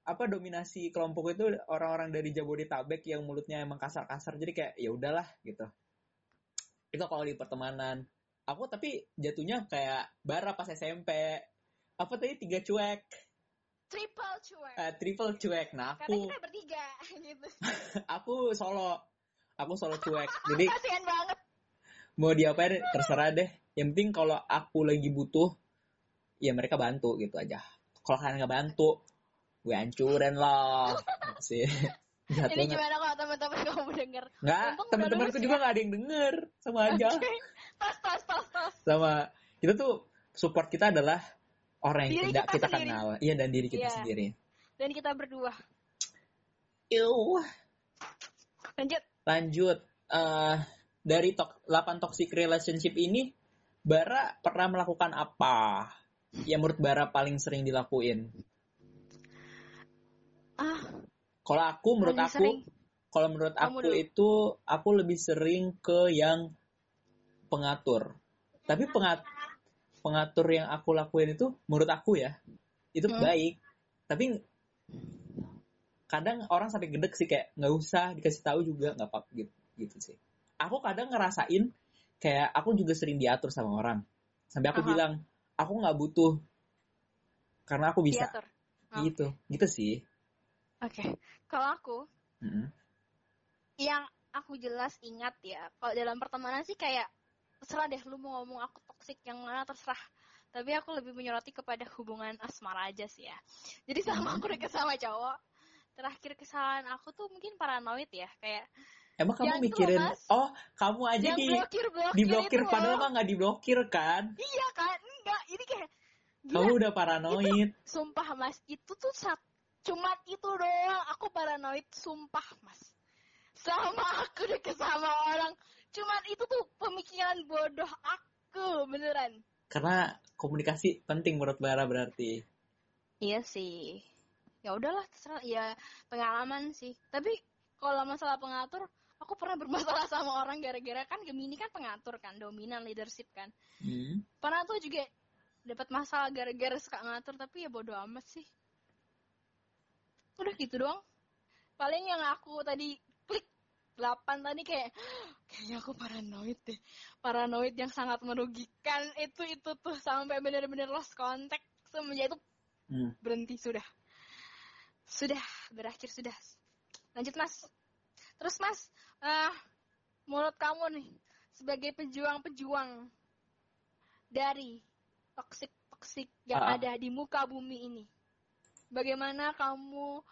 apa dominasi kelompok itu orang-orang dari Jabodetabek yang mulutnya emang kasar-kasar. Jadi kayak ya udahlah gitu. Itu kalau di pertemanan. Aku tapi jatuhnya kayak bara pas SMP apa tadi tiga cuek? Triple cuek. eh, triple cuek. Nah Karena aku kita bertiga gitu. aku solo. Aku solo cuek. Jadi Kasian banget. mau diapain terserah deh. Yang penting kalau aku lagi butuh ya mereka bantu gitu aja. Kalau kalian nggak bantu gue hancurin Gitu sih Jahat Ini gimana kalau teman-teman kamu denger? Nggak, Untung udah teman-temanku juga ya. nggak ada yang denger. Sama aja. Tos, tos, tos, tos. Sama kita tuh support kita adalah orang yang Diri tidak kita kita, sendiri. kenal. Iya dan diri kita Iya. sendiri. Dan kita berdua. Ew. Lanjut. Lanjut. eh dari tok 8 toxic relationship ini, Bara pernah melakukan apa? Yang menurut Bara paling sering dilakuin. Ah, Kalau aku, menurut aku, kalau menurut Kamu aku dulu. itu, aku lebih sering ke yang pengatur. Tapi pengat pengatur yang aku lakuin itu, menurut aku ya, itu Hmm. baik. Tapi kadang orang sampai gedek sih kayak nggak usah dikasih tahu juga nggak apa gitu, gitu sih. Aku kadang ngerasain kayak aku juga sering diatur sama orang. Sampai aku Aha. bilang, aku nggak butuh karena aku bisa. Diatur. Oh, Gitu, gitu sih. Oke. Kalau aku, Mm-mm. yang aku jelas ingat ya, kalau dalam pertemanan sih kayak terserah deh lu mau ngomong aku toksik yang mana terserah. Tapi aku lebih menyoroti kepada hubungan asmara aja sih ya. Jadi sama aku deket sama cowok, terakhir kesalahan aku tuh mungkin paranoid ya, kayak Emang kamu itu mikirin, Mas. oh kamu aja di blokir blokir diblokir itu padahal mah nggak diblokir kan? Iya kan? Enggak, ini kayak gila, Kamu udah paranoid. sumpah mas, itu tuh sat, cuma itu doang, aku paranoid, sumpah mas. Sama aku deket sama orang, cuman itu tuh pemikiran bodoh aku, beneran. Karena komunikasi penting menurut Bara berarti. Iya sih. Ya udahlah, terserah. Ya pengalaman sih. Tapi kalau masalah pengatur, aku pernah bermasalah sama orang gara-gara kan Gemini kan pengatur kan, dominan leadership kan. Hmm. Pernah tuh juga dapat masalah gara-gara suka ngatur, tapi ya bodo amat sih. Udah gitu doang. Paling yang aku tadi klik 8 tadi kayak kayaknya aku paranoid deh. Paranoid yang sangat merugikan itu itu tuh sampai bener-bener lost contact semenjak itu Hmm. berhenti sudah. Sudah berakhir sudah. Lanjut Mas. Terus Mas, ah menurut kamu nih sebagai pejuang-pejuang dari toksik-toksik yang Ah. ada di muka bumi ini. Bagaimana kamu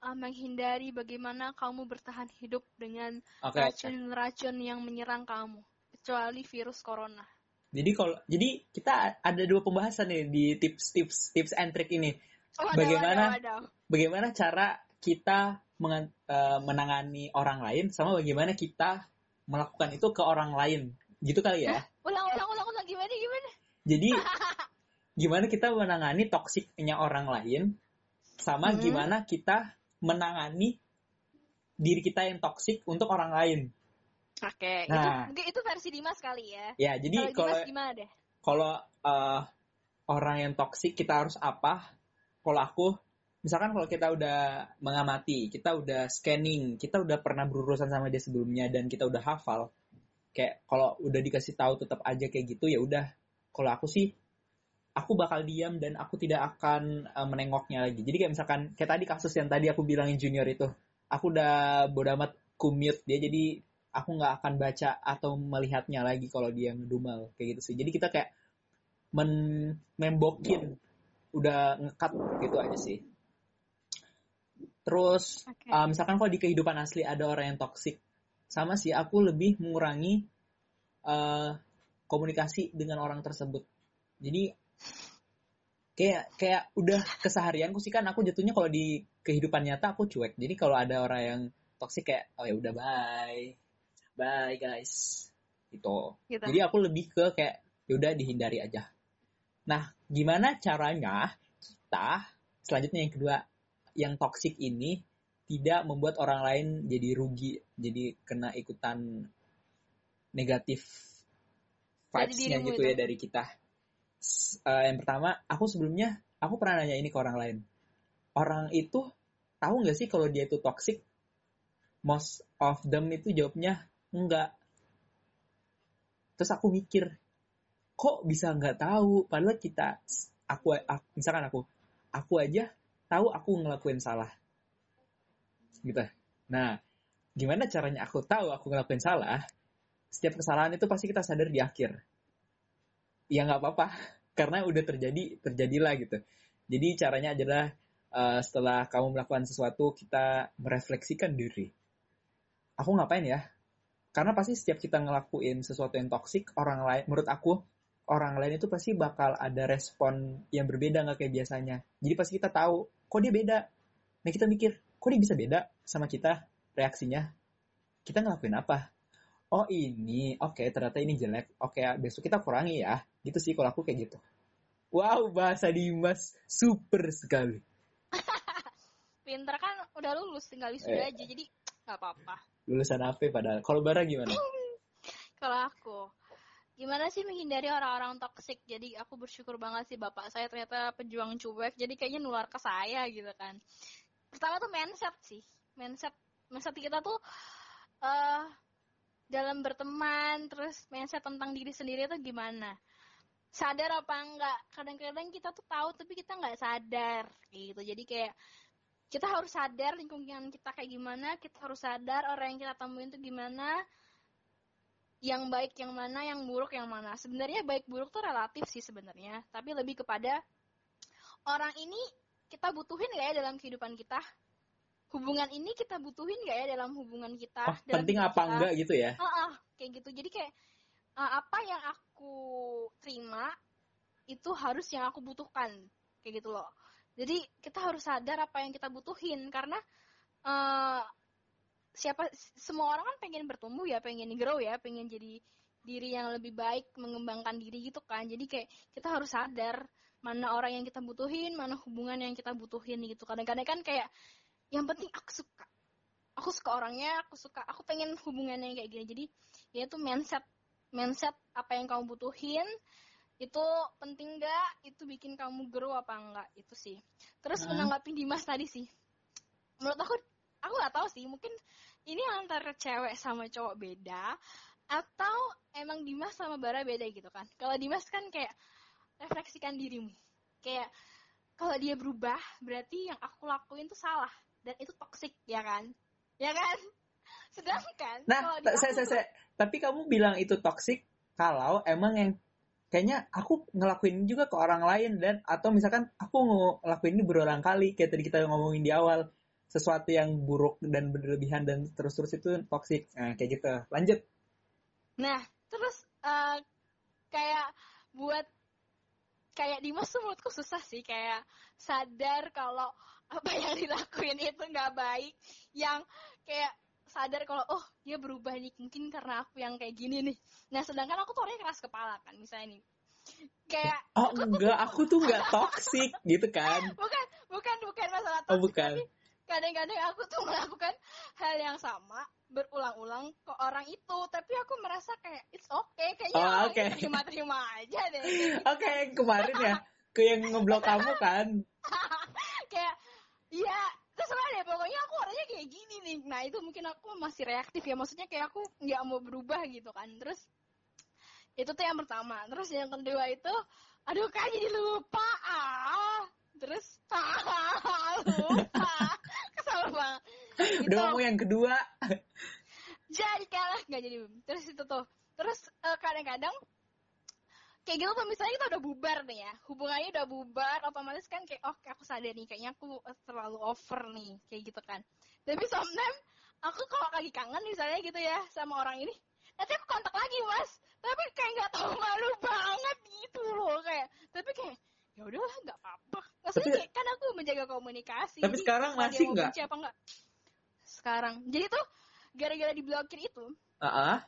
ah, menghindari, bagaimana kamu bertahan hidup dengan racun-racun yang menyerang kamu, kecuali virus corona. Jadi kalau jadi kita ada dua pembahasan nih di tips-tips tips and trick ini. Waduh, Bagaimana? Bagaimana cara kita mengan- eh, menangani orang lain sama bagaimana kita melakukan itu ke orang lain. Gitu kali ya. Ulang, ulang, ulang, ulang. Gimana, gimana? Jadi gimana kita menangani toksiknya orang lain sama Hmm. gimana kita menangani diri kita yang toksik untuk orang lain. Oke, Nah. itu itu versi Dimas kali ya. Ya, jadi Kalau kalau eh, orang yang toksik kita harus apa? Kalau aku, misalkan kalau kita udah mengamati, kita udah scanning, kita udah pernah berurusan sama dia sebelumnya dan kita udah hafal, kayak kalau udah dikasih tahu tetap aja kayak gitu ya udah. Kalau aku sih, aku bakal diam dan aku tidak akan eh, menengoknya lagi. Jadi kayak misalkan kayak tadi kasus yang tadi aku bilangin junior itu, aku udah bodo amat kumute dia jadi aku nggak akan baca atau melihatnya lagi kalau dia ngedumel kayak gitu sih. Jadi kita kayak men membokin udah ngekat gitu aja sih. Terus Oke. uh, misalkan kalau di kehidupan asli ada orang yang toksik, sama sih aku lebih mengurangi uh, komunikasi dengan orang tersebut. Jadi kayak kayak udah keseharianku sih kan aku jatuhnya kalau di kehidupan nyata aku cuek. Jadi kalau ada orang yang toksik kayak oh ya udah bye. Bye guys. Gitu. Gitu. Jadi aku lebih ke kayak yaudah dihindari aja. Nah, gimana caranya kita selanjutnya yang kedua yang toksik ini tidak membuat orang lain jadi rugi, jadi kena ikutan negatif vibes-nya gitu itu. ya dari kita. Eh, yang pertama, aku sebelumnya aku pernah nanya ini ke orang lain. Orang itu tahu nggak sih kalau dia itu toxic? Most of them itu jawabnya enggak. Terus aku mikir, kok bisa nggak tahu? Padahal kita, aku, aku misalkan aku, aku aja tahu aku ngelakuin salah. Gitu. Nah, gimana caranya aku tahu aku ngelakuin salah? Setiap kesalahan itu pasti kita sadar di akhir. Ya nggak apa-apa, karena udah terjadi, terjadilah gitu. Jadi caranya adalah uh, setelah kamu melakukan sesuatu kita merefleksikan diri. Aku ngapain ya? Karena pasti setiap kita ngelakuin sesuatu yang toksik, orang lain, menurut aku, orang lain itu pasti bakal ada respon yang berbeda nggak kayak biasanya. Jadi pasti kita tahu, kok dia beda. Nah kita mikir, kok dia bisa beda sama kita reaksinya? Kita ngelakuin apa? Oh ini, oke okay, ternyata ini jelek. Oke okay, besok kita kurangi ya. Gitu sih kalau aku kayak gitu. Wow, bahasa Dimas super sekali. Pinter kan udah lulus, tinggal wisuda eh. aja, jadi nggak apa-apa. Lulusan apa padahal? Kalau Bara gimana? kalau aku, gimana sih menghindari orang-orang toksik? Jadi aku bersyukur banget sih bapak saya ternyata pejuang cuek, jadi kayaknya nular ke saya gitu kan. Pertama tuh mindset sih, mindset mindset kita tuh uh, dalam berteman, terus mindset tentang diri sendiri tuh gimana? Sadar apa enggak? Kadang-kadang kita tuh tahu tapi kita nggak sadar gitu. Jadi kayak kita harus sadar lingkungan kita kayak gimana kita harus sadar orang yang kita temuin tuh gimana yang baik yang mana yang buruk yang mana. Sebenarnya baik buruk tuh relatif sih sebenarnya tapi lebih kepada orang ini kita butuhin gak ya dalam kehidupan kita? Hubungan ini kita butuhin gak ya dalam hubungan kita oh, penting apa kita. enggak gitu ya? Uh -uh, kayak gitu. Jadi kayak uh, apa yang aku terima itu harus yang aku butuhkan kayak gitu loh. Jadi kita harus sadar apa yang kita butuhin karena uh, siapa semua orang kan pengen bertumbuh ya pengen grow ya pengen jadi diri yang lebih baik mengembangkan diri gitu kan. Jadi kayak kita harus sadar mana orang yang kita butuhin mana hubungan yang kita butuhin gitu. Kadang-kadang kan kayak yang penting aku suka. Aku suka orangnya aku suka aku pengen hubungannya kayak gini. Jadi ya itu mindset mindset apa yang kamu butuhin itu penting gak itu bikin kamu grow apa enggak itu sih. Terus hmm. menanggapi Dimas tadi sih. Menurut aku aku nggak tahu sih. Mungkin ini antara cewek sama cowok beda atau emang Dimas sama Bara beda gitu kan? Kalau Dimas kan kayak refleksikan dirimu. Kayak kalau dia berubah berarti yang aku lakuin tuh salah. Dan itu toxic ya kan? Ya kan sedangkan nah saya, saya, saya, tapi kamu bilang itu toxic kalau emang yang kayaknya aku ngelakuin juga ke orang lain dan atau misalkan aku ngelakuin ini berulang kali kayak tadi kita ngomongin di awal sesuatu yang buruk dan berlebihan dan terus-terus itu toxic. Nah, kayak gitu. Lanjut. Nah terus uh, kayak buat kayak Dimas tuh menurutku susah sih kayak sadar kalau apa yang dilakuin itu nggak baik. Yang kayak sadar kalau oh dia berubah nih mungkin karena aku yang kayak gini nih. Nah sedangkan aku tuh orangnya keras kepala kan misalnya nih. Kayak oh aku enggak tuh, aku tuh nggak toxic gitu kan. Bukan bukan bukan masalah toxic oh, bukan kadang-kadang aku tuh melakukan hal yang sama berulang-ulang ke orang itu. Tapi aku merasa kayak it's okay kayaknya oh, okay. terima-terima aja deh. Oke okay, kemarin ya ke yang ngeblok kamu kan. Kayak iya terserah deh pokoknya aku orangnya kayak gini nih. Nah itu mungkin aku masih reaktif ya. Maksudnya kayak aku nggak mau berubah gitu kan. Terus itu tuh yang pertama. Terus yang kedua itu aduh kan jadi lupa. Ah. Terus ah, lupa. Kesal banget. Udah ngomong yang kedua. Jadi kalah nggak jadi. Terus itu tuh. Terus uh, kadang-kadang kayak gitu tuh misalnya kita udah bubar nih ya hubungannya udah bubar otomatis kan kayak oh aku sadar nih kayaknya aku terlalu over nih kayak gitu kan. Tapi sometimes aku kalau lagi kangen misalnya gitu ya sama orang ini nanti aku kontak lagi mas. Tapi kayak nggak tahu malu banget gitu loh kayak. Tapi kayak ya udahlah nggak apa-apa. Maksudnya tapi, kan aku menjaga komunikasi. Tapi sekarang masih nggak? apa enggak sekarang. Jadi tuh gara-gara diblokir itu uh -uh.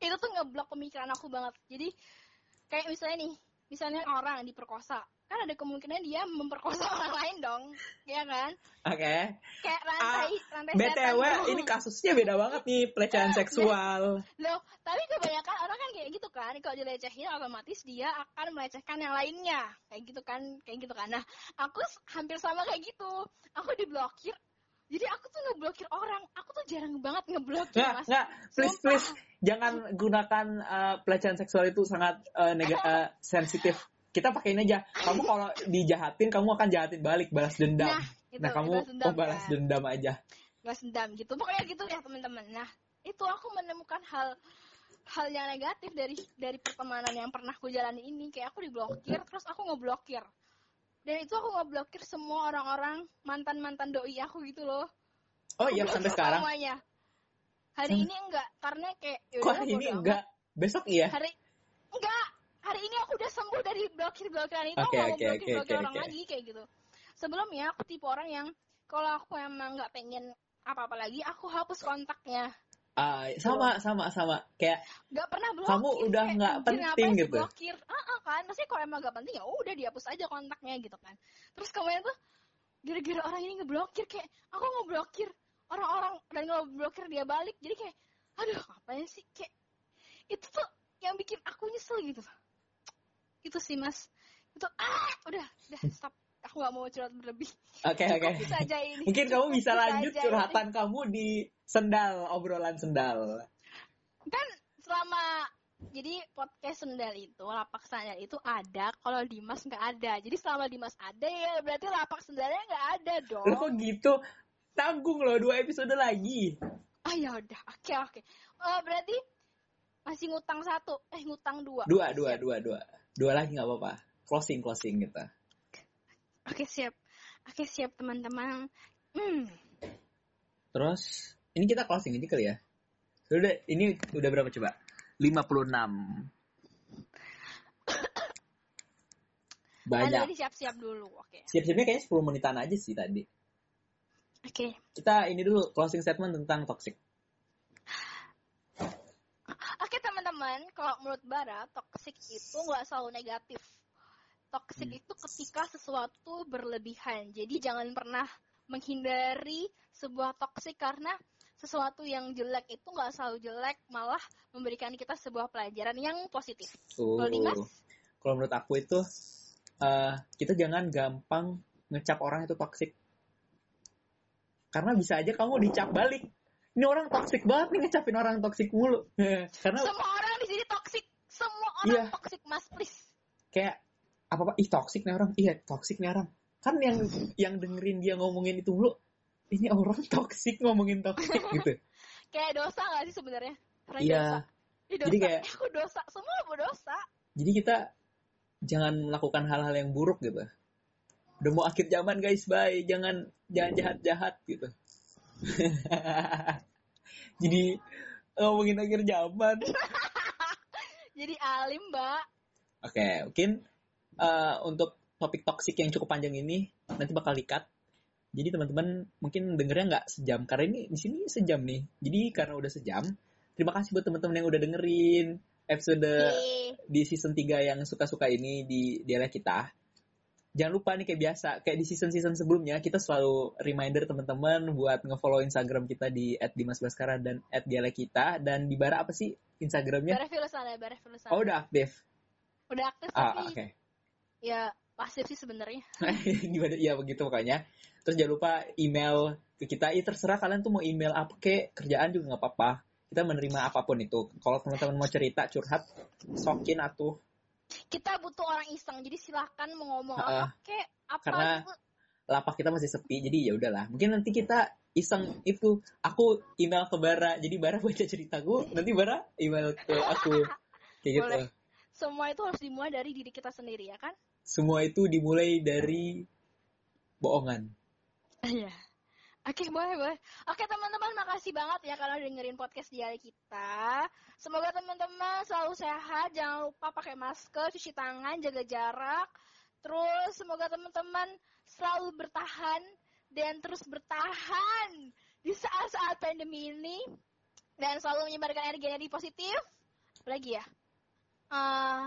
itu tuh ngeblok pemikiran aku banget. Jadi kayak misalnya nih misalnya orang diperkosa. Kan ada kemungkinan dia memperkosa orang lain dong ya kan? Oke. Okay. kayak rantai uh, rantai btw setan ini kasusnya beda banget nih pelecehan seksual. Loh tapi kebanyakan orang kan kayak gitu kan. Kalau dilecehin otomatis dia akan melecehkan yang lainnya. Kayak gitu kan kayak gitu kan. Nah aku hampir sama kayak gitu. Aku diblokir jadi aku tuh ngeblokir orang. Aku tuh jarang banget ngeblokir, nggak, Mas. Nggak, please, Sumpah. please. Jangan gunakan uh, pelecehan seksual itu sangat uh, nega- uh, sensitif. Kita pakai ini aja. Kamu kalau dijahatin, kamu akan jahatin balik, balas dendam. Nah, itu, nah kamu dendam, oh, balas dendam aja. Balas dendam gitu. Pokoknya gitu ya, teman-teman. Nah, itu aku menemukan hal hal yang negatif dari dari pertemanan yang pernah aku jalani ini kayak aku diblokir terus aku ngeblokir dan itu aku ngeblokir semua orang-orang mantan-mantan doi aku gitu loh Oh iya sampai sekarang. semuanya hari ini enggak karena kayak Kok yaudah, hari ini amat. enggak? Besok iya? hari enggak hari ini aku udah sembuh dari blokir blokiran itu Oke, aku mau oke, blokir oke, blokir oke, orang oke. lagi kayak gitu sebelumnya aku tipe orang yang kalau aku emang nggak pengen apa-apa lagi aku hapus kontaknya Ah, sama sama sama. Kayak nggak pernah blokir Kamu udah kayak, nggak penting gitu. blokir? Ah ah, kan? Maksudnya kalau emang nggak penting ya udah dihapus aja kontaknya gitu kan. Terus kemarin tuh gara-gara orang ini ngeblokir kayak aku ngeblokir orang-orang dan ngeblokir dia balik. Jadi kayak aduh ngapain sih? Kayak itu tuh yang bikin aku nyesel gitu. Itu sih mas. Itu ah udah udah stop aku nggak mau curhat berlebih oke oke. ini Mungkin kamu bisa lanjut curhatan kamu di sendal obrolan sendal. kan selama jadi podcast sendal itu lapak sandal itu ada kalau Dimas nggak ada jadi selama Dimas ada ya berarti lapak sendalnya nggak ada dong Lo kok gitu? Tanggung loh dua episode lagi. ah ya udah oke oke Eh, berarti masih ngutang satu eh ngutang dua Dua dua dua dua. Dua lagi nggak apa-apa. Closing closing gitu. Oke siap oke siap teman-teman hmm Terus ini kita closing aja kali ya. Udah ini udah berapa coba? 56. Anda Banyak. tadi siap-siap dulu oke Siap-siapnya kayaknya 10 menitan aja sih tadi. oke Kita ini dulu closing statement tentang toxic. Oke teman-teman, kalau menurut Bara, toxic itu nggak selalu negatif. Toxic Hmm. itu ketika sesuatu berlebihan. Jadi jangan pernah menghindari sebuah toxic karena sesuatu yang jelek itu nggak selalu jelek, malah memberikan kita sebuah pelajaran yang positif. Oh. Kalau menurut aku itu eh, kita jangan gampang ngecap orang itu toxic. Karena bisa aja kamu dicap balik. Ini orang toxic banget nih ngecapin orang toxic mulu. Karena semua orang di sini toxic. Semua orang Iya. toxic, Mas, please. kayak apa apa ih toxic nih orang iya toxic nih orang kan yang yang dengerin dia ngomongin itu mulu ini orang toxic ngomongin toxic gitu Kayak dosa nggak sih sebenarnya? Iya. dosa. Jadi dosa. kayak- aku dosa, semua berdosa. jadi kita jangan melakukan hal-hal yang buruk gitu udah mau akhir zaman guys bye jangan jangan jahat jahat gitu jadi ngomongin akhir zaman Jadi alim, Mbak. Oke, mungkin eh, untuk topik toksik yang cukup panjang ini nanti bakal dikat. Jadi teman-teman mungkin dengernya nggak sejam karena ini di sini sejam nih. Jadi karena udah sejam, terima kasih buat teman-teman yang udah dengerin episode di season 3 yang suka-suka ini di dialek kita. Jangan lupa nih kayak biasa, kayak di season-season sebelumnya kita selalu reminder teman-teman buat nge-follow Instagram kita di @dimasbaskara dan @dialek kita dan di bara apa sih Instagramnya? Bare Filusana, Bare Filusana. Oh udah aktif. Udah aktif Ah, tapi oke. Ya pasif sih sebenarnya. gimana? Ya begitu pokoknya terus jangan lupa email ke kita. Ya terserah kalian tuh mau email apa kek kerjaan juga nggak apa-apa. Kita menerima apa pun itu. Kalau teman-teman mau cerita curhat sokin atuh. Kita butuh orang iseng, jadi silahkan mau ngomong Ah, apa kek, apa karena- gitu. lapak kita masih sepi jadi ya udahlah. Mungkin nanti kita iseng itu aku email ke Bara. Jadi Bara baca ceritaku nanti Bara email ke aku. Kayak gitu. Boleh. Semua itu harus dimulai dari diri kita sendiri ya kan? Semua itu dimulai dari bohongan Iya. Oke, boleh, boleh. Oke, teman-teman, makasih banget ya kalau dengerin podcast dialek kita. Semoga teman-teman selalu sehat, jangan lupa pakai masker, cuci tangan, jaga jarak. Terus semoga teman-teman selalu bertahan dan terus bertahan di saat-saat pandemi ini dan selalu menyebarkan energi-energi positif. Apalagi ya? Eh,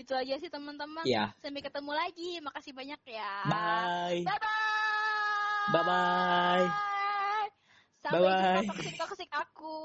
itu aja sih teman-teman. ya Sampai ketemu lagi. Makasih banyak ya. bye Bye bye. Bye-bye. Sampai Bye-bye. jumpa toksik toksik aku.